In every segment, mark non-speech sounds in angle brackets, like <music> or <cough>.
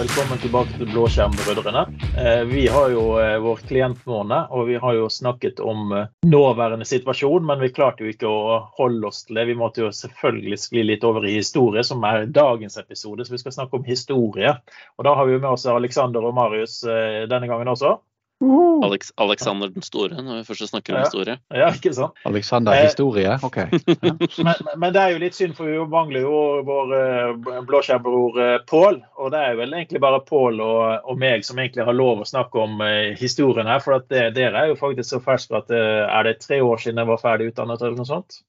velkommen tilbake til Blåskjermbrødrene. Eh, vi har jo eh, vår klientmåned, og vi har jo snakket om eh, nåværende situasjon, men vi klarte jo ikke å holde oss til det. Vi måtte jo selvfølgelig skli litt over i historie, som er dagens episode, så vi skal snakke om historie. Og da har vi jo med oss Alexander og Marius denne gangen også. Alex, Alexander den store, når vi først snakker om Ja. historie. Ja, ikke sant? Alexander Eh, historie, <laughs> OK. Men, men det er jo litt synd, for vi mangler jo vår eh, blåskjermbror eh, Pål. Og det er jo vel egentlig bare Pål og, og meg som egentlig har lov å snakke om eh, historien her. For at det, dere er jo faktisk så ferske at er det tre år siden jeg var ferdig utdannet eller noe sånt?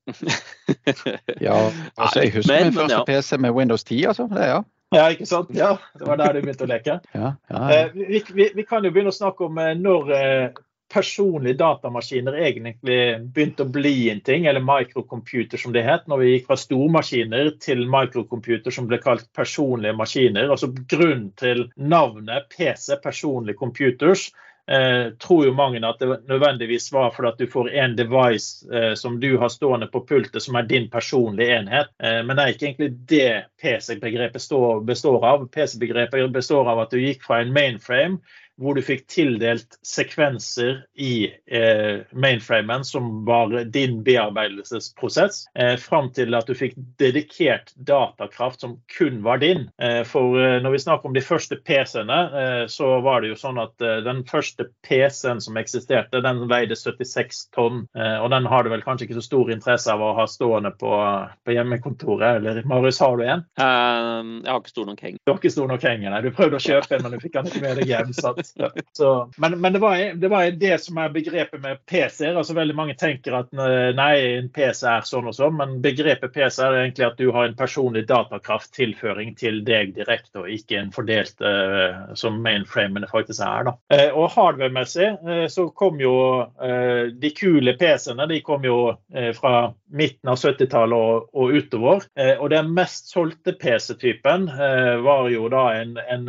Ja, altså, jeg husker Men- min første ja. PC med Windows 10, altså. Det, ja. Ja, ikke sant? Ja, det var der du begynte å leke. <laughs> Ja, ja, ja. Eh, vi, vi, vi kan jo begynne å snakke om eh, når eh, personlige datamaskiner egentlig begynte å bli en ting, eller microcomputer som det het, når vi gikk fra stormaskiner til microcomputer som ble kalt personlige maskiner. Altså Grunnen til navnet PC, personlige computers, eh, tror jo mange at det nødvendigvis var fordi at du får en device eh, som du har stående på pultet, som er din personlige enhet. Eh, men det er ikke egentlig det PC-begrepet står- består av. PC-begrepet består av at du gikk fra en mainframe hvor du fikk tildelt sekvenser i eh, mainframen som var din bearbeidelsesprosess, eh, fram til at du fikk dedikert datakraft som kun var din. Eh, for eh, når vi snakker om de første PC-ene, eh, så var det jo sånn at eh, den første PC-en som eksisterte, den veide 76 tonn. Eh, og den har du vel kanskje ikke så stor interesse av å ha stående på, på hjemmekontoret. Eller Marius, har du en? Eh, jeg har ikke stor nok heng. Du har ikke stor nok heng, nei. Du prøvde å kjøpe en, men du fikk den ikke med deg hjem. <laughs> Sant? Så, men men det, var, det var det som er begrepet med PC-er. altså Veldig mange tenker at eh, nei, en PC er sånn og sånn, men begrepet PC er egentlig at du har en personlig datakrafttilføring til deg direkte, og ikke en fordelt uh, som mainframene faktisk er. da. Uh, og hardware-messig uh, så kom jo de kule PC-ene de kom jo fra midten av 70-tallet og, og utover. Og den mest solgte PC-typen var jo da en, en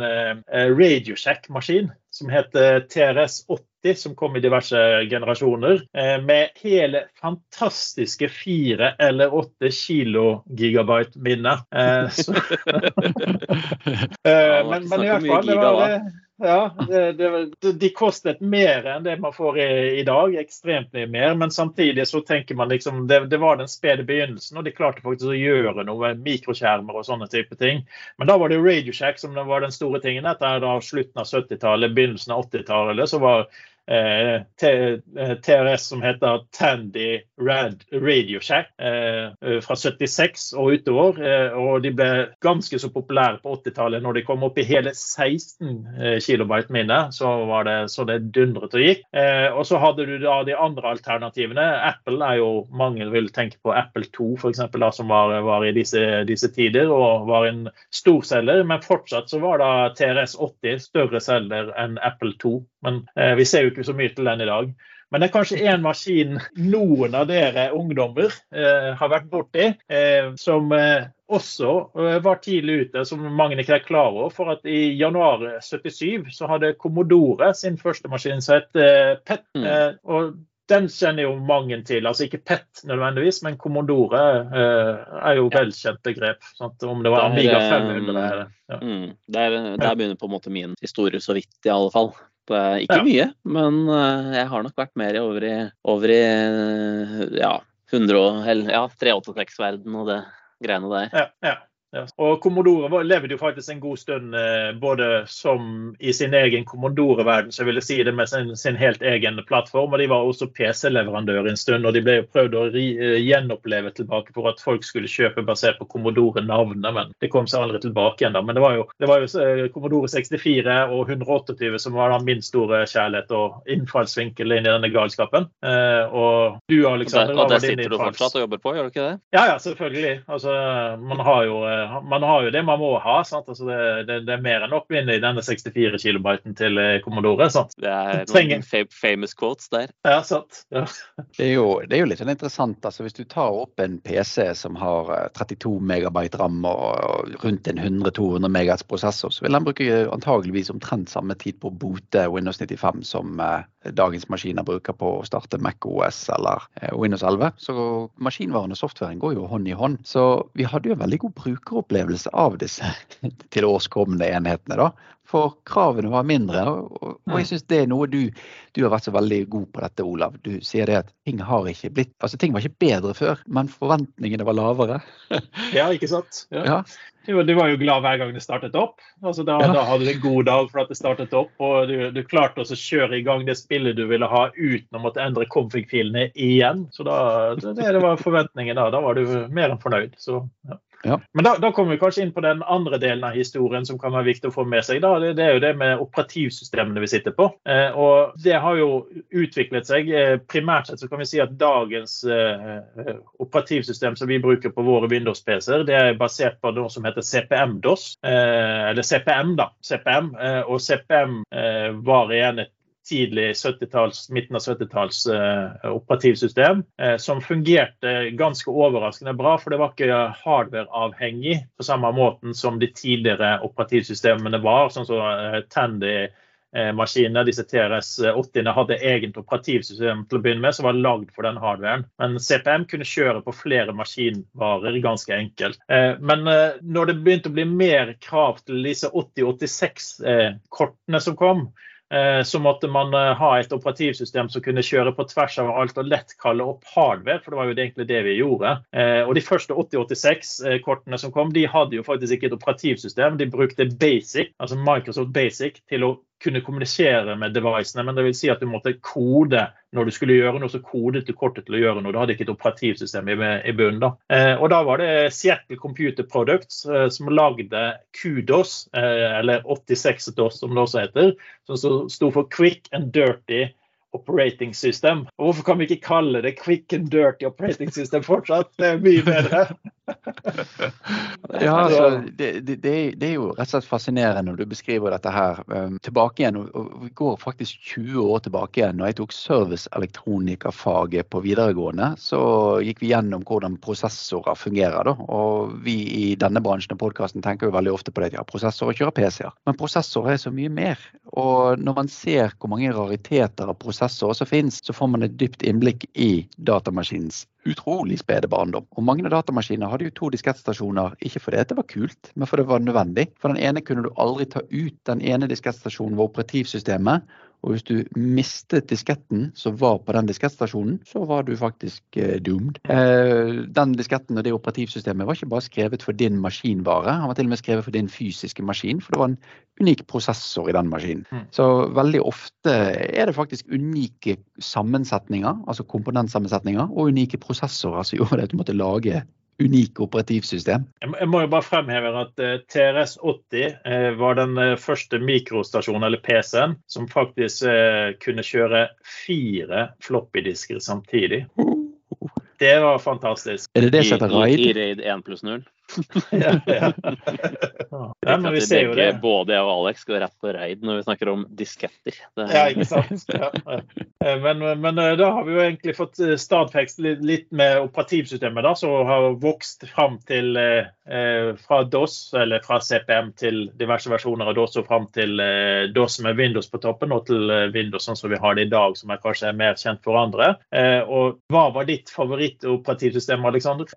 RadioShack-maskin som het eh, TRS-80, som kom i diverse generasjoner, eh, med hele fantastiske fire eller åtte kilogigabyte minner. Eh, <laughs> Eh, men, men i hvert fall, det var det. Ja, det, det, de kostet mer enn det man får i, i dag. Ekstremt mye mer. Men samtidig så tenker man liksom det, det var den spede begynnelsen, og de klarte faktisk å gjøre noe med mikroskjermer og sånne type ting. Men da var det RadioShack som var den store tingen. Dette er da slutten av 70-tallet, begynnelsen av 80-tallet. Så var eh, eh, TRS som heter Tandy Rad Radio Shack eh, eh, fra 76 og utover. Eh, og de ble ganske så populære på 80-tallet. Når de kom opp i hele 16 eh, kilobyte minne, så var det så det dundret og gikk. Eh, og så hadde du da de andre alternativene. Apple er jo mange vil tenke på Apple 2 for eksempel, da, som var, var i disse, disse tider og var en storselger. Men fortsatt så var da TRS 80 større selger enn Apple 2. Men eh, vi ser jo ikke så mye til den i dag. Men det er kanskje en maskin noen av dere ungdommer eh, har vært borti, eh, som eh, også eh, var tidlig ute, som mange ikke er klar over. For at i januar 77 så hadde Commodore sin første maskin som het eh, PET. Mm. Eh, og den kjenner jo mange til. Altså ikke PET nødvendigvis, men Commodore eh, er jo velkjent begrep. Sant? Om det var Amiga eh, 500 eller ja. Mm. Der, der begynner på en måte min historie så vidt, i alle fall. Ikke Ja. mye, men eh, jeg har nok vært mer i over i, over i eh, ja, 100 eller, ja, 386-verden og det greiene der. Ja, ja, ja. Og Commodore levde jo faktisk en god stund eh, både som i sin egen Commodore-verden, så jeg ville si det med sin, sin helt egen plattform. Og de var også PC-leverandør en stund, og de ble jo prøvd å ri, eh, gjenoppleve tilbake for at folk skulle kjøpe basert på Commodore-navnet, men det kom seg aldri tilbake igjen. da. Men det var jo, det var jo eh, Commodore 64 og 128 som var da min store kjærlighet og innfallsvinkel inn i denne galskapen. Og du, Og Alexander, der, hva og der sitter du fortsatt og jobber på, gjør du ikke det? ja, ja, selvfølgelig. Altså, man, har jo, man har jo det man må ha. Sant? Altså, det, det, det er mer enn nok vinne i denne 64 kilobyten til eh, Commodore. Sant? Det er noen trenger... famous quotes der. Ja, sant. Ja. <laughs> Det er, jo, det er jo litt sånn interessant. altså Hvis du tar opp en PC som har eh, 32 megabyte ram og rundt en 100-200 MHz prosessor, så vil den bruke antageligvis omtrent samme tid på å boote Windows 95 som eh, dagens maskiner bruker på å starte Mac OS eller eh, Windows 11. Så maskinvaren og softwaren går jo hånd i hånd. Så vi hadde jo en veldig god brukeropplevelse av disse <laughs> til årskommende enhetene. da. For kravene var mindre. Og jeg syns det er noe du, du har vært så veldig god på dette, Olav. Du sier det at ting har ikke blitt Altså ting var ikke bedre før, men forventningene var lavere. ja, ikke sant. Ja. ja. Du var jo glad hver gang det startet opp. Altså da, ja. da, hadde du en god dag for at det startet opp, og du, du klarte å kjøre i gang det spillet du ville ha uten å måtte endre config-filene igjen. Så da, det, det var forventningen da. Da var du mer enn fornøyd. Så, ja. Ja. Men da, da, kommer vi kanskje inn på den andre delen av historien som kan være viktig å få med seg. Da. Det, det er jo det med operativsystemene vi sitter på. Eh, og Det har jo utviklet seg. Eh, primært sett så kan vi si at dagens eh, eh operativsystem som vi bruker på våre Windows-PC-er, det er basert på noe som heter CPM-DOS. Eh, eller CPM, da. CPM, eh, og CPM var igjen et tidlig 70-talls, midten av 70-talls eh, operativsystem, eh, som fungerte ganske overraskende bra. For det var ikke hardware-avhengig på samme måten som de tidligere operativsystemene var. sånn som eh, Tandy maskiner, disse TRS-80-ene, hadde eget operativsystem til å begynne med, som var lagd for den hardwaren. Men CPM kunne kjøre på flere maskinvarer ganske enkelt. Men når det begynte å bli mer krav til disse 8086-kortene som kom, Eh, så måtte man eh, ha et operativsystem som kunne kjøre på tvers av alt og lett kalle opp hardware, for det var jo egentlig det vi gjorde. Eh, og De første 8086-kortene som kom, de hadde jo faktisk ikke et operativsystem. De brukte Basic, altså Microsoft Basic til å kunne kommunisere med devicene, men det vil si at du måtte kode når du skulle gjøre noe, så kodet du kortet til å gjøre noe. Du hadde ikke et operativsystem i, i bunnen. Da. Eh, og da var det Seattle Computer Products eh, som lagde Kudos, eh, eller 86DOS som det også heter, som sto for Quick and Dirty operating system. Og hvorfor kan vi ikke kalle det quick and dirty operating system fortsatt? Det er mye bedre. <laughs> ja, altså, det, det, det, er jo rett og slett fascinerende når du beskriver dette her. Um, tilbake igjen, og Vi går faktisk 20 år tilbake igjen. Når jeg tok serviceelektronikerfaget på videregående, så gikk vi gjennom hvordan prosessorer fungerer. Da. Og vi i denne bransjen av podkasten tenker jo veldig ofte på det at ja, prosessorer kjører PC-er. Men prosessorer er så mye mer. Og når man ser hvor mange rariteter av prosessorer som finnes, så får man et dypt innblikk i datamaskinens utrolig spede barndom. Og mange datamaskiner hadde jo to diskettstasjoner, ikke fordi det var kult, men fordi det var nødvendig. For den ene kunne du aldri ta ut. Den ene diskettstasjonen var operativsystemet, og hvis du mistet disketten som var på den diskettstasjonen, så var du faktisk eh, doomed. Eh, den disketten og det operativsystemet var ikke bare skrevet for din maskinvare, han var til og med skrevet for din fysiske maskin, for det var en unik prosessor i den maskinen. Mm. Så veldig ofte er det faktisk unike sammensetninger, altså komponentsammensetninger, og unike prosessorer som <laughs> gjorde at du måtte lage unike operativsystem. Jeg må jo bare fremheve at eh, TRS-80 eh, var den eh, første mikrostasjonen, eller PC-en, som faktisk kunne kjøre fire floppydisker samtidig. Det var fantastisk. Er det det som heter RAID? I, i RAID 1 pluss 0? Ja, <laughs> ja. ja, men vi ser jo det. Både jeg og Alex går rett på reid når vi snakker om disketter. Ja, ikke sant. Ja, eh, men, men, eh, da har vi jo egentlig fått eh, stadfekst litt med operativsystemet, da, som har vokst fram til eh, fra DOS, eller fra CPM til diverse versjoner av DOS, og fram til eh, DOS med Windows på toppen, og til Windows sånn som vi har det i dag, som er kanskje er mer kjent for andre. Eh, og hva var ditt favorittoperativsystem, Alexander?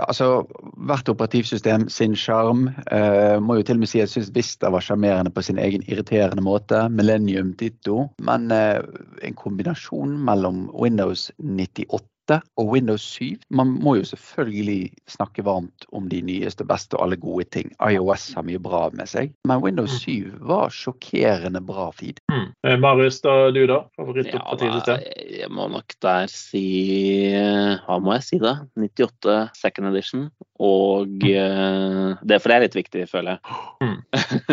altså, hvert operativ operativsystem sin sjarm. Uh, må jo til og med si jeg syns Vista var sjarmerende på sin egen irriterende måte. Millennium ditto. Men uh, en kombinasjon mellom Windows 98 og Windows 7. Man må jo selvfølgelig snakke varmt om de nyeste, beste og alle gode ting. IOS har mye bra med seg, men Windows 7 mm. var sjokkerende bra feed. Mm. Eh, Marius, da, du da? Favorittoperativsystem? Ja, jeg må nok der si Hva må jeg si, da? 98 second edition. Og mm. det er for det er litt viktig, føler jeg. Mm.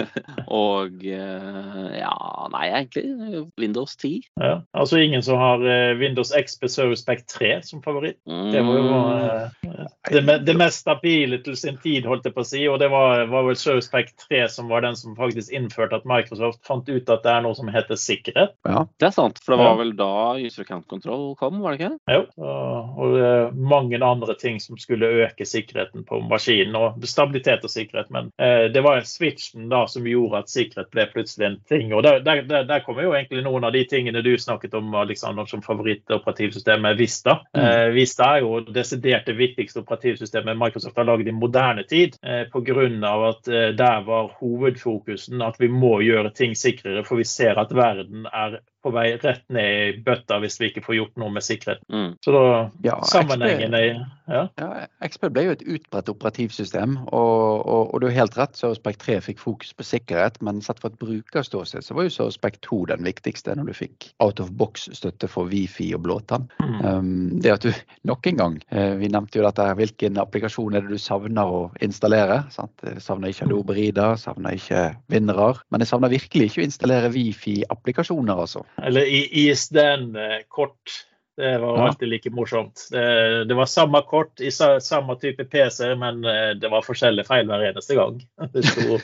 <laughs> og ja, nei, egentlig Windows 10. Ja, altså ingen som har Windows XP Service Pack 3 som favoritt. Det var jo uh, det, det, mest stabile til sin tid, holdt jeg på å si. Og det var, var vel Pack 3 som var den som faktisk innførte at Microsoft fant ut at det er noe som heter sikkerhet. Ja, det er sant. For det var vel da user account control kom, var det ikke? Jo, og, og mange andre ting som skulle øke sikkerheten på maskinen og stabilitet og sikkerhet. Men eh, det var switchen da som gjorde at sikkerhet ble plutselig en ting. Og der, der, der kommer jo egentlig noen av de tingene du snakket om Alexander, som favorittoperativsystemet Vista. Mm. Eh, Vista er jo desidert det viktigste operativsystemet Microsoft har laget i moderne tid. Eh, Pga. at eh, der var hovedfokusen at vi må gjøre ting sikrere, for vi ser at verden er på vei rett ned i bøtta hvis vi ikke får gjort noe med sikkerheten. Mm. Så da ja, sammenhengen er ja. ja. XP ble jo et utbredt operativsystem, og, og, og du har helt rett, Surspec 3 fikk fokus på sikkerhet, men sett fra et brukerståsted så var jo Surspec 2 den viktigste når du fikk out of box-støtte for Wifi og blåtann. Mm. Um, det at du nok en gang, uh, vi nevnte jo dette, hvilken applikasjon er det du savner å installere? Sant? Jeg savner ikke Adobe Rida, savner ikke Vinnerar, men jeg savner virkelig ikke å installere Wifi-applikasjoner, altså. Eller i ISDN-kort det var alltid like morsomt. Det, det, var samme kort i samme type PC, men eh, det var forskjellige feil hver eneste gang. <laughs> Det, sto,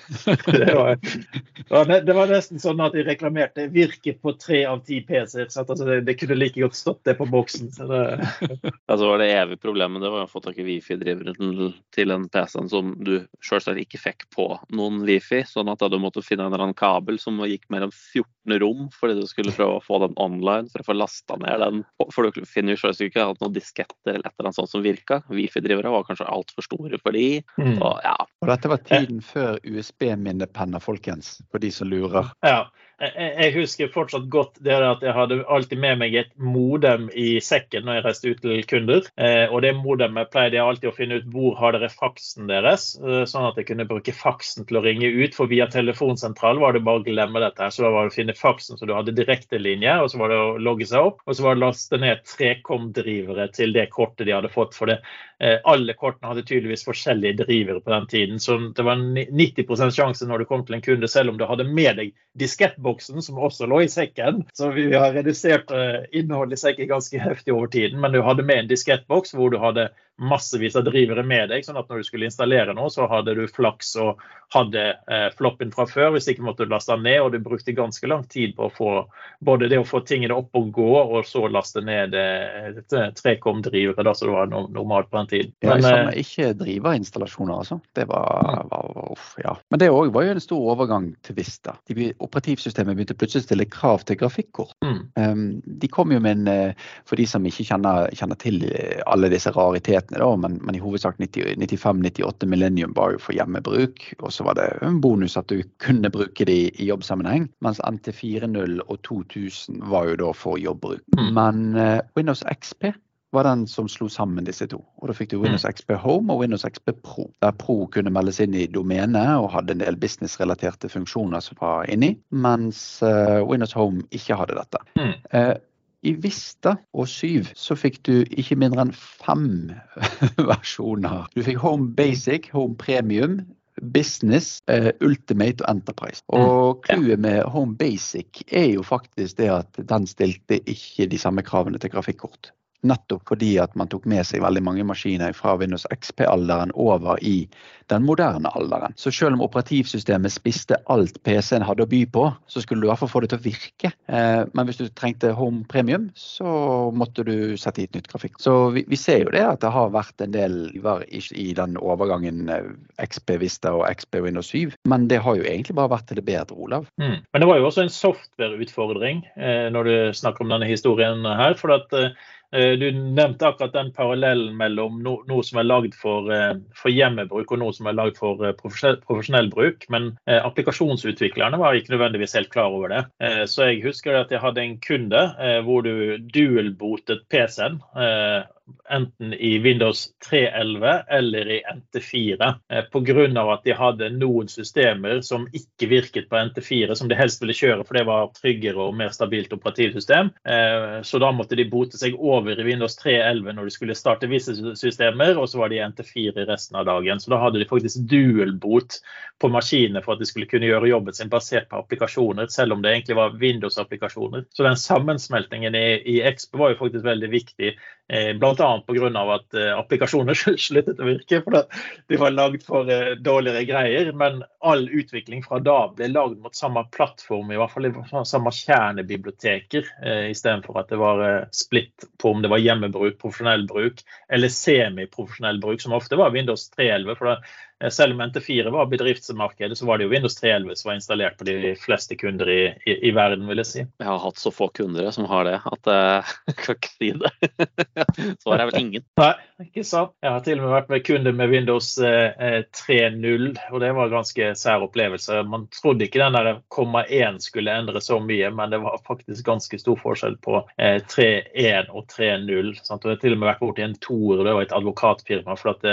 det, var, det, var, nesten sånn at de reklamerte 'virker på tre av ti PC-er'. Altså det, kunne like godt stått det på boksen. Så det... <laughs> altså var det evige problemet det var å få tak i wifi-driveren til en PC-en som du selvsagt ikke fikk på noen wifi, sånn at du måtte finne en eller annen kabel som gikk mellom 14 rom fordi du skulle prøve å få den online for å få lasta ned den. For for du finner jo selvsagt ikke hatt noen disketter eller et eller annet sånt som virka. Wifi-drivere var kanskje altfor store for de. Mm. Og, ja. og dette var tiden før USB-minnepenner, folkens, for de som lurer. Ja, jeg husker fortsatt godt det at jeg hadde alltid med meg et modem i sekken når jeg reiste ut til kunder. Eh, og det modemet pleide jeg alltid å finne ut hvor har dere faksen deres, eh, sånn at jeg kunne bruke faksen til å ringe ut. For via telefonsentral var det bare å glemme dette. Så da var det å finne faksen så du hadde direktelinje, og så var det å logge seg opp. Og så var det å laste ned trekom-drivere til det kortet de hadde fått. For det Eh, alle kortene hadde tydeligvis forskjellige drivere på den tiden. Så det var 90% sjanse når du kom til en kunde, selv om du hadde med deg diskettboksen, som også lå i sekken. Så vi har redusert eh, innholdet i sekken ganske heftig over tiden. Men du hadde med en diskettboks hvor du hadde massevis av drivere med deg, sånn at når du skulle installere noe, så hadde du flaks og hadde eh, floppen fra før. Hvis ikke måtte du laste den ned, og du brukte ganske lang tid på å få både det å få tingene opp og gå, og så laste ned eh, trekom-drivere, da, så det var normalt på den tiden. Men, ja, jeg eh, ikke driverinstallasjoner, altså. Det var, var uff, ja. Men det òg var jo en stor overgang til Vista. De, operativsystemet begynte plutselig å stille krav til grafikkort. Mm. Um, de kom jo med en, eh, for de som ikke kjenner, kjenner til alle disse raritetene mulighetene, da, men, men i hovedsak 95-98 Millennium var jo for hjemmebruk. Og så var det en bonus at du kunne bruke de i jobbsammenheng. Mens NT40 og 2000 var jo da for jobbbruk. Mm. Men uh, Windows XP var den som slo sammen disse to. Og Da fikk du Windows mm. XP Home og Windows XP Pro. Der Pro kunne meldes inn i domenet og hadde en del businessrelaterte funksjoner som var inni, mens uh, Windows Home ikke hadde dette. Mm. I Vista og 7 så fikk du ikke mindre enn fem <laughs> versjoner. Du fikk Home Basic, Home Premium, Business, uh, Ultimate og Enterprise. Mm. Og clouet med Home Basic er jo faktisk det at den stilte ikke de samme kravene til grafikkort. Nettopp fordi at man tok med seg veldig mange maskiner fra Windows XP-alderen over i den moderne alderen. Så selv om operativsystemet spiste alt PC-en hadde å by på, så skulle du i hvert fall få det til å virke. Eh, men hvis du trengte Home Premium, så måtte du sette i et nytt grafikk. Så vi, vi ser jo det at det har vært en del i, i den overgangen eh, XP Vista og XP Windows 7, men det har jo egentlig bare vært til det bedre, Olav. Mm. Men det var jo også en softwareutfordring eh, når du snakker om denne historien her. for at du nevnte akkurat den parallellen mellom noe, som er lagd for, eh, for, hjemmebruk og noe som er lagd for eh, profesjonell bruk. Men eh, applikasjonsutviklerne var ikke nødvendigvis helt klar over det. Eh, så jeg husker at jeg hadde en kunde eh, hvor du dual-botet PC-en enten i Windows 3.11 eller i NT4 eh, pga. at de hadde noen systemer som ikke virket på NT4, som de helst ville kjøre, for det var tryggere og mer stabilt operativsystem. Eh, så da måtte de bote seg over i Windows 3.11 når de skulle starte visse systemer, og så var de i NT4 resten av dagen. Så da hadde de faktisk dualbot på maskinene for at de skulle kunne gjøre jobben sin basert på applikasjoner, selv om det egentlig var Windows-applikasjoner. Så den sammensmeltingen i, i XP var jo faktisk veldig viktig. Eh, blant pga. at applikasjonene <laughs> applikasjoner sluttet å virke. For de var lagd for uh, dårligere greier. Men all utvikling fra da ble lagd mot samme plattform, i hvert fall samme kjernebiblioteker, uh, istedenfor at det var splitt på om det var hjemmebruk, profesjonell bruk eller semiprofesjonell bruk, som ofte var Windows 3.11. for det Eh, selv om NT4 var bedriftsmarkedet, så var det jo Windows 3.11 som var installert på de fleste kunder i, i, i, verden, vil jeg si. Jeg har hatt så få kunder som har det, at <laughs> jeg kan ikke si det. <laughs> Svaret er vel ingen. Nei, ikke sant. Jeg har til og med vært med kunder med Windows 3.0, eh, og det var en ganske sær opplevelse. Man trodde ikke den der komma 1 skulle endre så mye, men det var faktisk ganske stor forskjell på 3.1 eh, og 3.0. Jeg har til og med vært borti en toer, det var et advokatfirma, for at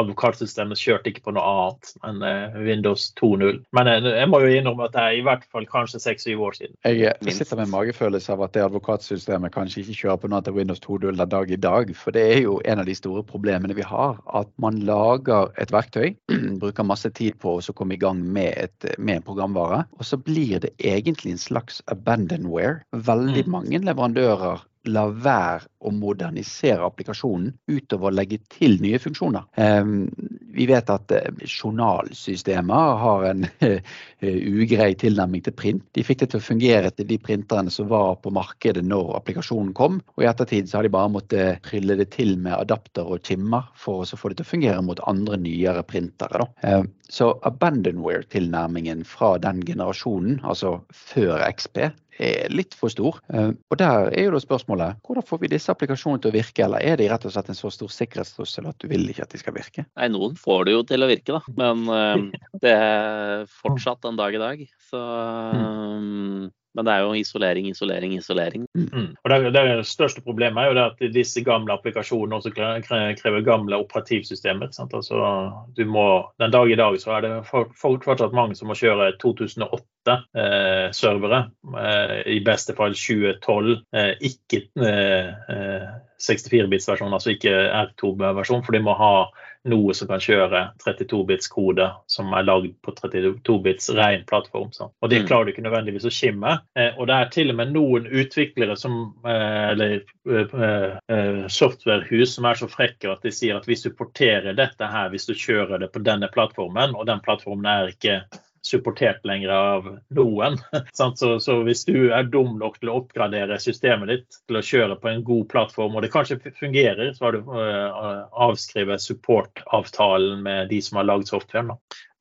advokatsystemet kjørte ikke på noe annet enn eh, Windows 2.0. Men jeg, eh, må jo innrømme at det er i hvert fall kanskje seks-syv år siden. Jeg, jeg eh, sitter med en magefølelse av at det advokatsystemet kanskje ikke kjører på noe til Windows 2.0 den dag i dag. For det er jo en av de store problemene vi har. At man lager et verktøy, <clears throat> bruker masse tid på å komme i gang med, et, med en programvare, og så blir det egentlig en slags abandonware. Veldig mm. mange leverandører la være å modernisere applikasjonen utover å legge til nye funksjoner. Ehm, vi vet at eh, journalsystemer har en <laughs> eh, ugrei tilnærming til print. De fikk det til å fungere til de printerne som var på markedet når applikasjonen kom. Og i ettertid så har de bare måttet trylle det til med adapter og kimmer for å få det til å fungere mot andre nyere printere. Ehm, så abandonware-tilnærmingen fra den generasjonen, altså før XP, er litt for stor. Eh, og Der er jo da spørsmålet hvordan får vi disse applikasjonene til å virke, eller er de rett og slett en så stor sikkerhetstrussel at du vil ikke at de skal virke? Nei, Noen får det jo til å virke, da. Men uh, <laughs> det er fortsatt en dag i dag. Så um, men det er jo isolering, isolering, isolering. Mm. Og det, det, største problemet er jo at disse gamle applikasjonene også krever gamle operativsystemer. Altså, må, den dag i dag så er det fortsatt mange som må kjøre 2008-servere. Eh, I beste fall 2012. Eh, ikke eh, 64-bits-versjon, altså ikke R2-versjon, for de må ha noe som kan kjøre 32-bits-kode som er lagd på 32-bits ren plattform. Så. Og det mm. klarer du ikke nødvendigvis å skimme. Eh, og det er til og med noen utviklere som, eh, eller eh, eh, softwarehus som er så frekke at de sier at hvis du porterer dette her, hvis du kjører det på denne plattformen, og den plattformen er ikke supportert lenger av noen. <laughs> Så, så, hvis du er dum nok til å oppgradere systemet ditt til å kjøre på en god plattform, og det kanskje fungerer, så har du uh, avskrevet supportavtalen med de som har lagd softwaren.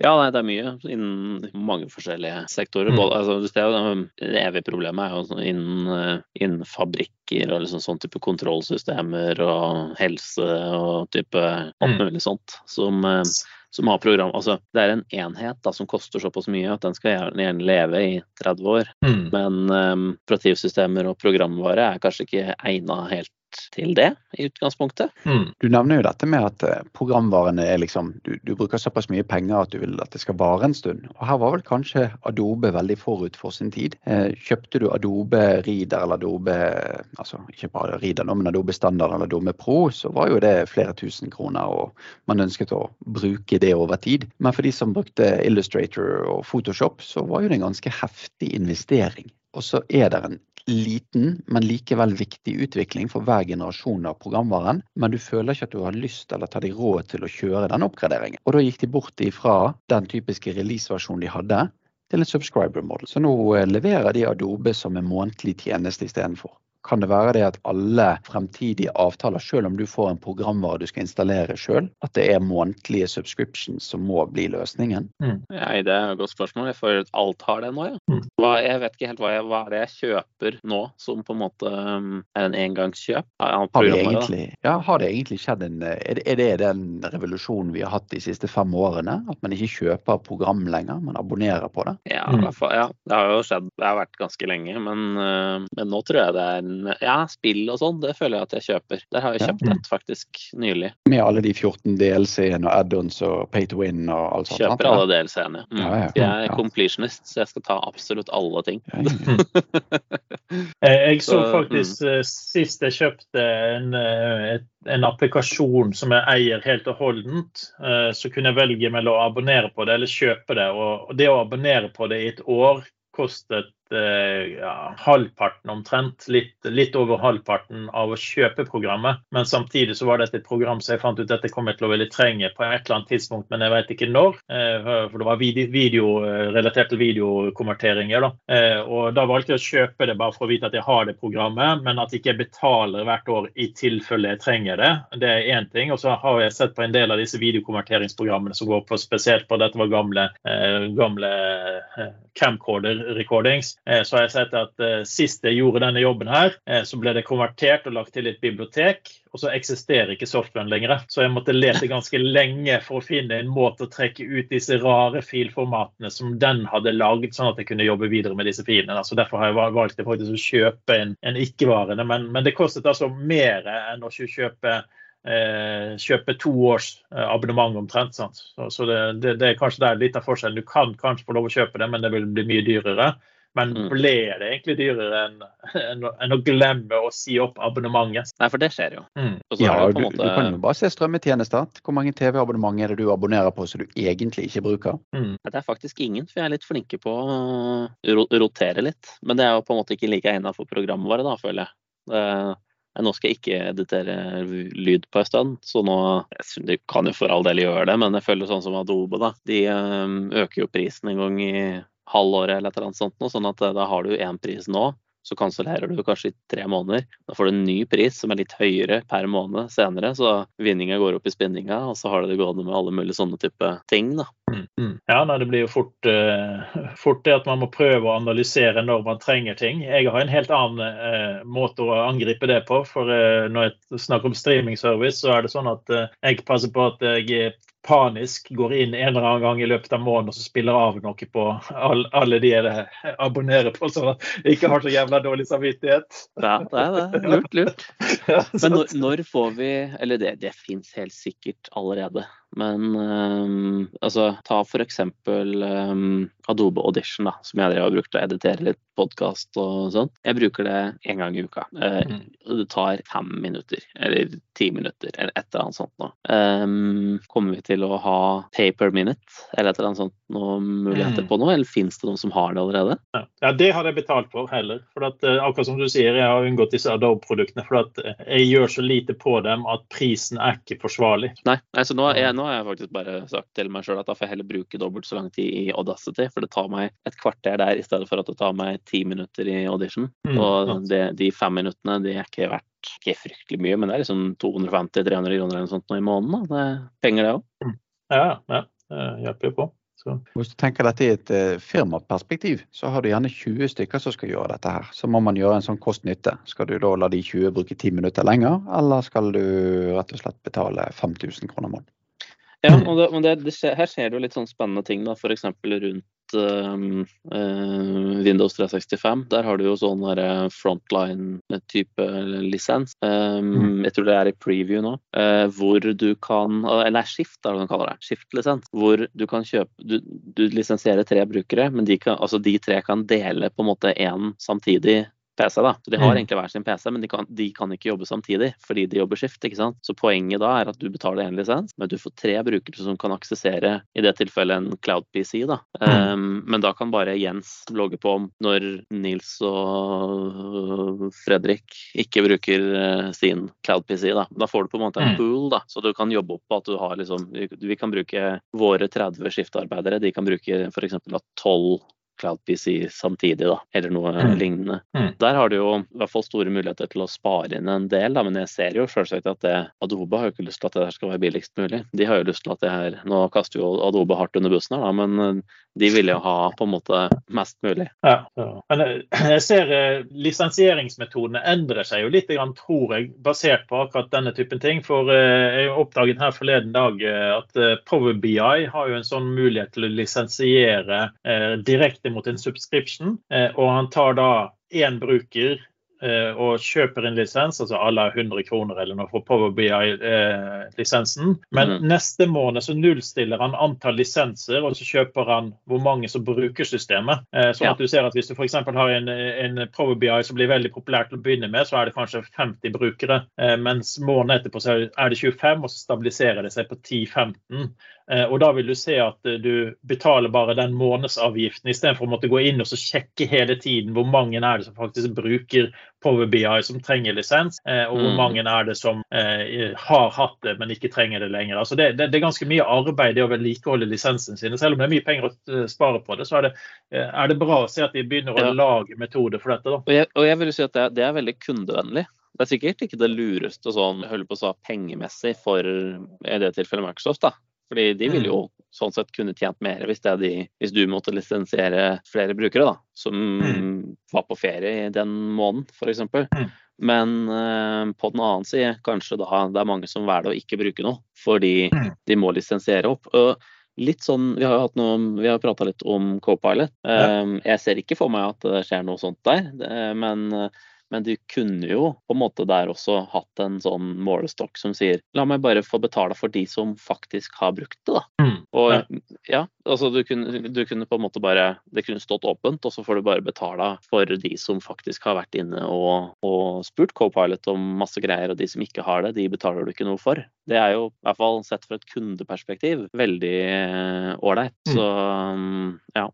Ja, nei, det er mye innen mange forskjellige sektorer. Mm. Både, altså, det, er det evige problemet er jo innen, eh, innen fabrikker og liksom sånn type kontrollsystemer og helse og type alt mm. mulig sånt. Som, eh, som har program, altså Det er en enhet da, som koster såpass mye at den skal gjerne leve i 30 år. Mm. Men um, operativsystemer og programvare er kanskje ikke egna helt til det i utgangspunktet. Mm. Du nevner jo dette med at eh, programvarene er liksom du, du, bruker såpass mye penger at du vil at det skal vare en stund. Og her var vel kanskje Adobe veldig forut for sin tid. Eh, kjøpte du Adobe Reader eller Adobe altså ikke bare Reader nå, men Adobe Standard eller Adobe Pro, så var jo det flere tusen kroner, og man ønsket å bruke det over tid. Men for de som brukte Illustrator og Photoshop, så var jo det en ganske heftig investering. Og så er det en liten, men likevel viktig utvikling for hver generasjon av programvaren. Men du føler ikke at du har lyst eller tar deg råd til å kjøre den oppgraderingen. Og da gikk de bort ifra den typiske release-versjonen de hadde, til en subscriber model. Så nå eh, leverer de Adobe som en månedlig tjeneste istedenfor kan det være det at alle fremtidige avtaler, selv om du får en programvare du skal installere selv, at det er månedlige subscriptions som må bli løsningen? Mm. Ja, det er et godt spørsmål. Jeg føler at alt har det nå, ja. Mm. Hva, jeg vet ikke helt hva, jeg, hva er det jeg kjøper nå som på en måte um, er en engangskjøp? Har det, egentlig, ja, har det egentlig skjedd en er det, er det den revolusjonen vi har hatt de siste fem årene? At man ikke kjøper program lenger, man abonnerer på det? Ja, mm. ja det har jo skjedd. Det har vært ganske lenge, men, uh, men nå tror jeg det er ja, spill og sånn, det føler jeg at jeg kjøper. Der har jeg kjøpt et faktisk nylig. Med alle de 14 DLC-ene og add-ons og pay to win og alt sånt? Kjøper alle DLC-ene. Mm. Ja, ja, jeg er completionist, så jeg skal ta absolutt alle ting. <laughs> jeg så faktisk mm. Eh, sist jeg kjøpte en, eh, en applikasjon som jeg eier helt og holdent, eh, så kunne jeg velge mellom å abonnere på det eller kjøpe det. Og det å abonnere på det i et år kostet ja, halvparten omtrent, litt, litt, over halvparten av å kjøpe programmet. Men samtidig så var dette et program som jeg fant ut at jeg kommer til å ville trenge på et eller annet tidspunkt, men jeg vet ikke når. For det var video, video relatert til videokonverteringer. Da. Og da valgte jeg å kjøpe det bare for å vite at jeg har det programmet, men at jeg ikke betaler hvert år i tilfelle jeg trenger det. Det er én ting. Og så har jeg sett på en del av disse videokonverteringsprogrammene som går på spesielt på dette var gamle, gamle camcorder-recordings. Eh, så har jeg sett at eh, sist jeg gjorde denne jobben her, eh, så ble det konvertert og lagt til et bibliotek. Og så eksisterer ikke softwaren lenger. Så jeg måtte lete ganske <laughs> lenge for å finne en måte å trekke ut disse rare filformatene som den hadde laget, sånn at jeg kunne jobbe videre med disse filene. Så derfor har jeg valgt faktisk å kjøpe en, en ikke-varende. Men, men, det kostet altså mer enn å kjøpe Eh, kjøpe to års eh, abonnement omtrent. Sant? Så, så det, det, det, er kanskje der litt av forskjellen. Du kan kanskje få lov å kjøpe det, men det vil bli mye dyrere. Men mm. ble det egentlig dyrere enn, en, en å glemme å si opp abonnementet? Nei, for det skjer jo. Mm. ja, du, måte... du, kan jo bare se strømmetjenester. Hvor mange TV-abonnement er det du abonnerer på som du egentlig ikke bruker? Mm. Det er faktisk ingen, for jeg er litt flinke på å rotere litt. Men det er jo på en måte ikke like egnet for programvare, da, føler jeg. Det nå skal jeg ikke editere lyd på en stund, så nå Du kan jo for all del gjøre det, men jeg føler sånn som Adobe, da. De øker jo prisen en gang i halvåret eller et eller annet sånt, sånn at eh, da har du én pris nå så kansellerer du kanskje i tre måneder. Da får du en ny pris som er litt høyere per måned senere, så vinninga går opp i spinninga, og så har du det gående med alle mulige sånne type ting. da. Mm, mm. Ja, nei, Det blir jo fort, uh, fort, det at man må prøve å analysere når man trenger ting. Jeg har en helt annen uh, måte å angripe det på. for uh, Når jeg snakker om streamingservice, så er det sånn at jeg passer på at jeg panisk går inn en eller annen gang i løpet av måneden og så spiller av noe på all, alle de jeg abonnerer på, så jeg ikke har så jævla dårlig samvittighet. Ja, det er det. Lurt, lurt. <laughs> Men når, når får vi Eller det, det fins helt sikkert allerede. Men um, altså, ta f.eks. Um, Adobe Audition, da, som jeg har brukt å editere litt podkast og sånn. Jeg bruker det én gang i uka. Uh. Det tar fem minutter, eller ti minutter, eller et eller annet sånt noe. Um, kommer vi til å ha pay per minute, eller et eller annet sånt noen muligheter mm. på noe, eller fins det noen som har det allerede? Ja, ja det har jeg betalt for heller. For at, uh, akkurat som du sier, jeg har unngått disse Adobe-produktene. For at uh, jeg gjør så lite på dem at prisen er ikke forsvarlig. Nei, altså nå, er, nå har jeg faktisk bare sagt til meg sjøl at da får jeg heller bruke dobbelt så lang tid i Audacity. For det tar meg et kvarter der i stedet for at det tar meg ti minutter i audition. Mm, og det, de fem minuttene de er ikke verdt ikke fryktelig mye, men det er liksom 250-300 kroner eller noe sånt nå i måneden. Da. Det er penger, det òg. Mm. Ja, ja. Det hjelper jo på. Så. Hvis du tenker dette i et uh, firmaperspektiv, så har du gjerne 20 stykker som skal gjøre dette her. Så må man gjøre en sånn kost-nytte. Skal du da la de 20 bruke 10 minutter lenger, eller skal du rett og slett betale 5000 kroner måneden? Ja, og, det, men det, det skjer, her skjer det jo litt sånn spennende ting, da, f.eks. rundt um, uh, Windows 365. Der har du jo sånn frontline-type lisens. Um, mm. Jeg tror det er i preview nå. Uh, hvor du kan Eller skift, er det de kaller det. Skift-lisens. Hvor du kan kjøpe Du, du lisensierer tre brukere, men de, kan, altså de tre kan dele på en måte én samtidig PC. da. Så De har mm. egentlig hver sin PC, men de kan, de kan, ikke jobbe samtidig fordi de jobber skift. ikke sant? Så Poenget da er at du betaler én lisens, men du får tre brukere som kan aksessere i det tilfellet en Cloud PC. da. Mm. Um, men da kan bare Jens logge på når Nils og Fredrik ikke bruker uh, sin Cloud PC. Da Da får du på en måte en mm. pool, da, så du kan jobbe opp på at du har liksom Vi kan bruke våre 30 skiftarbeidere, de kan bruke f.eks. 12 Cloud PC samtidig, da, eller noe mm. lignende. Mm. Der har du jo i hvert fall store muligheter til å spare inn en del, da, men jeg ser jo selvsagt at det, Adobe har jo ikke lyst til at det skal være billigst mulig. De har jo lyst til at det her Nå kaster jo Adobe hardt under bussen her, da, men eh, de vil jo ha på en måte mest mulig. Ja, ja. Men eh, jeg ser eh, lisensieringsmetodene endrer seg jo litt, tror jeg, basert på akkurat denne typen ting. For jeg oppdaget her forleden dag at Power BI har jo en sånn mulighet til å lisensiere direkte direkte mot en subscription, eh, og han tar da én bruker eh, og kjøper en lisens, altså alle 100 kroner eller noe for Power BI-lisensen. Eh, Men mm. neste måned så nullstiller han antall lisenser, og så kjøper han hvor mange som bruker systemet. Sånn at du ser at Hvis du f.eks. har en, en Power BI som blir veldig populær til å begynne med, så er det kanskje 50 brukere. Mens måneden etterpå så er det 25, og så stabiliserer det seg på 10-15. Eh, og da vil du se at eh, du betaler bare den månedsavgiften istedenfor å måtte gå inn og så sjekke hele tiden hvor mange er det som faktisk bruker Power BI som trenger lisens, eh, og hvor Mm. mange er det som har hatt det, men ikke trenger det lenger. Altså det, det, det er ganske mye arbeid det å vedlikeholde lisensen sine. Selv om det er mye penger å spare på det, så er det, er det bra å se at de begynner å lage metoder for dette. Og jeg, og jeg vil si at det, det er veldig kundevennlig. Det er sikkert ikke det lureste sånn, holde på å sa, pengemessig for i det tilfellet Microsoft. da. Fordi de vil jo sånn sett kunne tjent mer hvis, det de, hvis du måtte lisensiere flere brukere da, som var på ferie i den måneden, f.eks. Mm. Men eh, på den annen side kanskje da det er mange som velger å ikke bruke noe fordi Mm. de må lisensiere opp. Og litt sånn, Vi har jo hatt noe, vi har prata litt om Copilot. Eh, Jeg ser ikke for meg at det skjer noe sånt der. det- Men men de kunne jo på en måte der også hatt en sånn målestokk som sier la meg bare få betale for de som faktisk har brukt det, da. Mm. Og Ja. Altså du kunne, du kunne på en måte bare Det kunne stått åpent, og så får du bare betale for de som faktisk har vært inne og, og spurt Copilot om masse greier, og de som ikke har det, de betaler du ikke noe for. Det er jo, i hvert fall sett fra et kundeperspektiv, veldig eh, ålreit. Mm. Så mm, ja.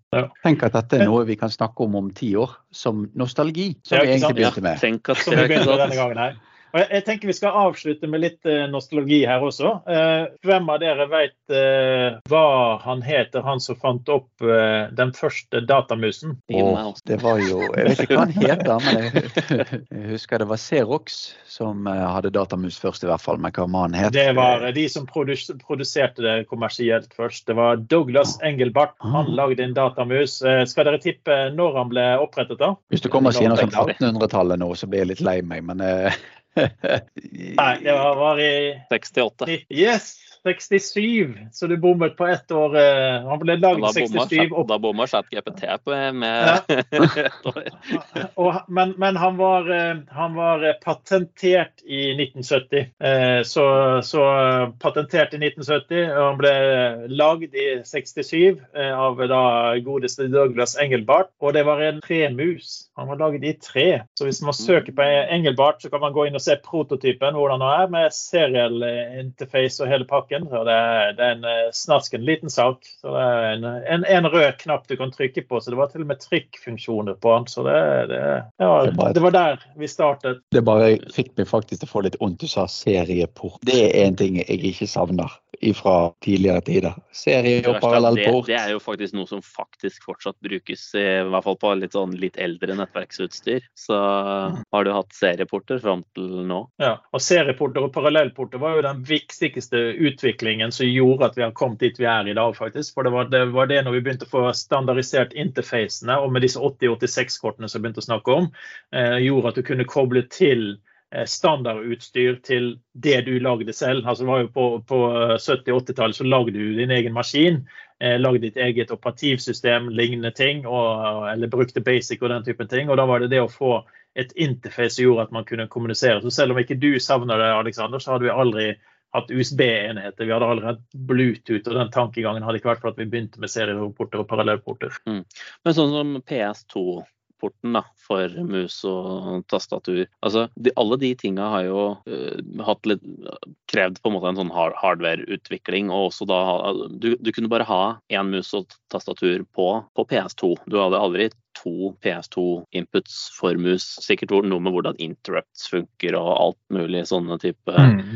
Tenk at dette er noe vi kan snakke om om ti år, som nostalgi. Som vi egentlig begynte med. Ja, Tenk at som ikke begynner Og jeg, jeg tenker Vi skal avslutte med litt eh, nostalgi her også. Eh, hvem av dere vet eh, hva han heter, han som fant opp eh, den første datamusen? Oh, det var jo Jeg vet ikke hva han heter, men jeg, jeg husker det var Xerox som eh, hadde datamus først, i hvert fall. Men hva mannen han het? Det var de som produs produserte det kommersielt først. Det var Douglas Engelbart. Han Ah. lagde en datamus. Eh, skal dere tippe når han ble opprettet? da? Hvis du kommer og sier noe sånn 1800-tallet nå, så blir jeg litt lei meg, men Nei, det var, var i 68. Yes! 67, så du bommet på ett år. eh, Han ble lagd Da i bomma 67. Chat- og Da bomma ChatGPT på- med <laughs> ett år. Men men han, var, eh, han var eh, patentert i 1970. Eh, Så, så eh, patentert i 1970, og han ble lagd i 67 eh, av da godeste Douglas Engelbart. Og det var en tremus. Han var laget i tre. Så hvis man søker på Engelbart, så kan man gå inn og se prototypen, hvordan han er, med serial eh, interface og hele pakken. og det, det er en eh, snasken liten sak. Så det er en, en, en rød knapp du kan trykke på, så det var til og med trykkfunksjoner på den. Så det, det, ja, Det bare- det var der vi startet. det bare fikk meg faktisk til å få litt vondt. Du sa serieport. Det er en ting jeg ikke savner fra tidligere tider. Serie og er det, parallellport. det er jo faktisk noe som faktisk fortsatt brukes, i, hvert fall på litt sånn litt eldre nettverksutstyr. Så har du hatt serieporter fram til nå. Ja, og Serieporter og parallellporter var jo den viktigste utviklingen som gjorde at vi har kommet dit vi er i dag. faktisk. For Det var det, var det når vi begynte å få standardisert interfacene, og med disse 8086-kortene som vi begynte å snakke om, eh, gjorde at du kunne koble til eh, standardutstyr til det du lagde selv. Altså det var jo På, på 70-80-tallet så lagde du din egen maskin. Eh, lagde ditt eget operativsystem, lignende ting, og, eller brukte basic og den typen ting. og Da var det det å få et interface som gjorde at man kunne kommunisere. Så selv om ikke du savner det, Alexander, så hadde vi aldri hatt USB-enheter. Vi hadde aldri hatt Bluetooth, og den tankegangen hadde ikke vært for at vi begynte med serieporter og parallellporter. Men sånn som PS2-porten da, for mus og tastatur. Altså, de, alle de tinga har jo uh, litt krevd på en måte en sånn hard hardware-utvikling. og også da, du, du kunne bare ha én mus og tastatur på, på PS2. Du hadde aldri to PS2-inputs for mus. Sikkert noe med hvordan interrupts funker og alt mulig sånne type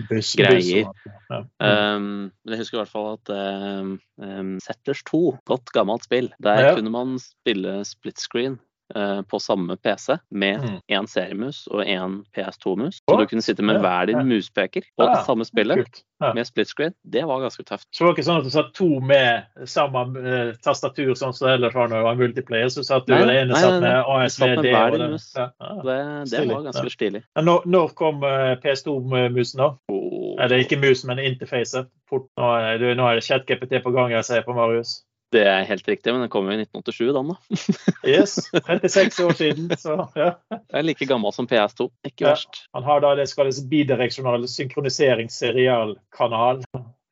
Buss, greier. buss ja. Um, men jeg husker i hvert fall at um, um, Settlers 2, godt gammelt spill, der Ja. kunne man spille split screen på samme PC med Mm. seriemus og én PS2-mus. Så du kunne sitte med hver din muspeker på Ja, samme spillet Ja. med split screen. Det var ganske tøft. Så det var ikke sånn at du satt to med samme eh, tastatur, sånn som det ellers var når det var multiplayer. Så satt du Nei, det ene nei, satt med ASVD. og den. Ja. Det, det var ganske stilig. Når, når kom eh, PS2-musen, da? Oh. Eller ikke mus, men interfacet? Fort. Nå du, nå er det ChatGPT på gang, jeg ser på Marius. Det er helt riktig, men den kom jo i 1987, den da. <laughs> Yes, 36 år siden. Så ja. Jeg er like gammel som PS2. Ikke Ja. verst. Han har da det som kalles bidireksjonal synkroniseringserialkanal.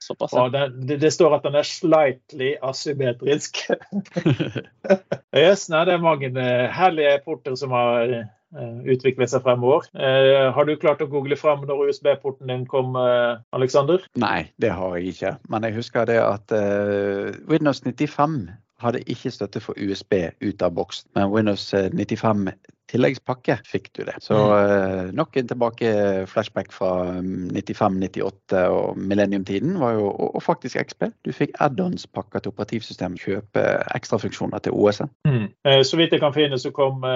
Såpass. ja. Og det, det, det står at den er slightly asymmetrisk. <laughs> yes, nei, det er mange eh, herlige porter som har utvikle seg fremover. Har du klart å google fram når USB-porten din kom, Alexander? Nei, det har jeg ikke. Men jeg husker det at Windows 95 hadde ikke støtte for USB ut av boks, men Windows 95 tilleggspakke fikk du det. Så mm. nok en tilbake flashback fra 95, 98 og millennium-tiden var jo og, faktisk XP. Du fikk add-ons-pakker til operativsystem, kjøpe ekstrafunksjoner til OS-en. Mm. Så vidt jeg kan finne, så kom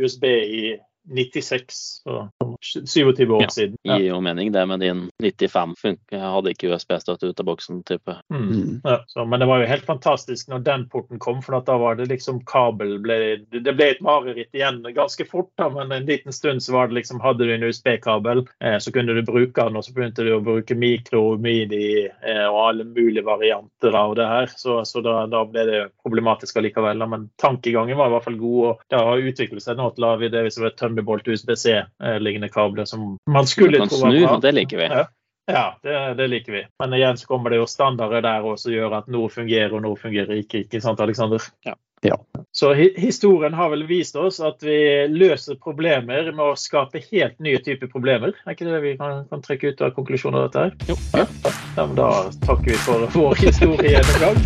USB i 96, så 27 år ja, siden. Ja. Gir jo mening det med din 95 funker. Jeg hadde ikke USB-støtte ut av boksen. type. Mm. mm. Ja, så, men det var jo helt fantastisk når den porten kom, for da var det liksom kabel ble, Det ble et mareritt igjen ganske fort, da, men en liten stund så var det liksom Hadde du en USB-kabel, eh, så kunne du bruke den, og så begynte du å bruke mikro, midi eh, og alle mulige varianter av det her. Så, så da, da, ble det problematisk allikevel. Men tankegangen var i hvert fall god, og det har utviklet seg nå til å det hvis det var Thunderbolt USBC-lignende eh, kabler som man skulle tro var bra. Det liker vi. Ja. Ja, det, det, liker vi. Men igjen så kommer det jo standarder der også som gjør at noe fungerer og noe fungerer ikke. ikke sant, Alexander? Ja. ja. Så hi historien har vel vist oss at vi løser problemer med å skape helt nye typer problemer. Er ikke det vi kan, kan trekke ut av konklusjonen av dette? her? Jo. Ja. ja da takker vi for vår historie en gang.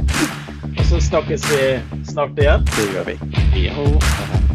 <laughs> og så snakkes vi snart igjen. Det gjør vi. Jo.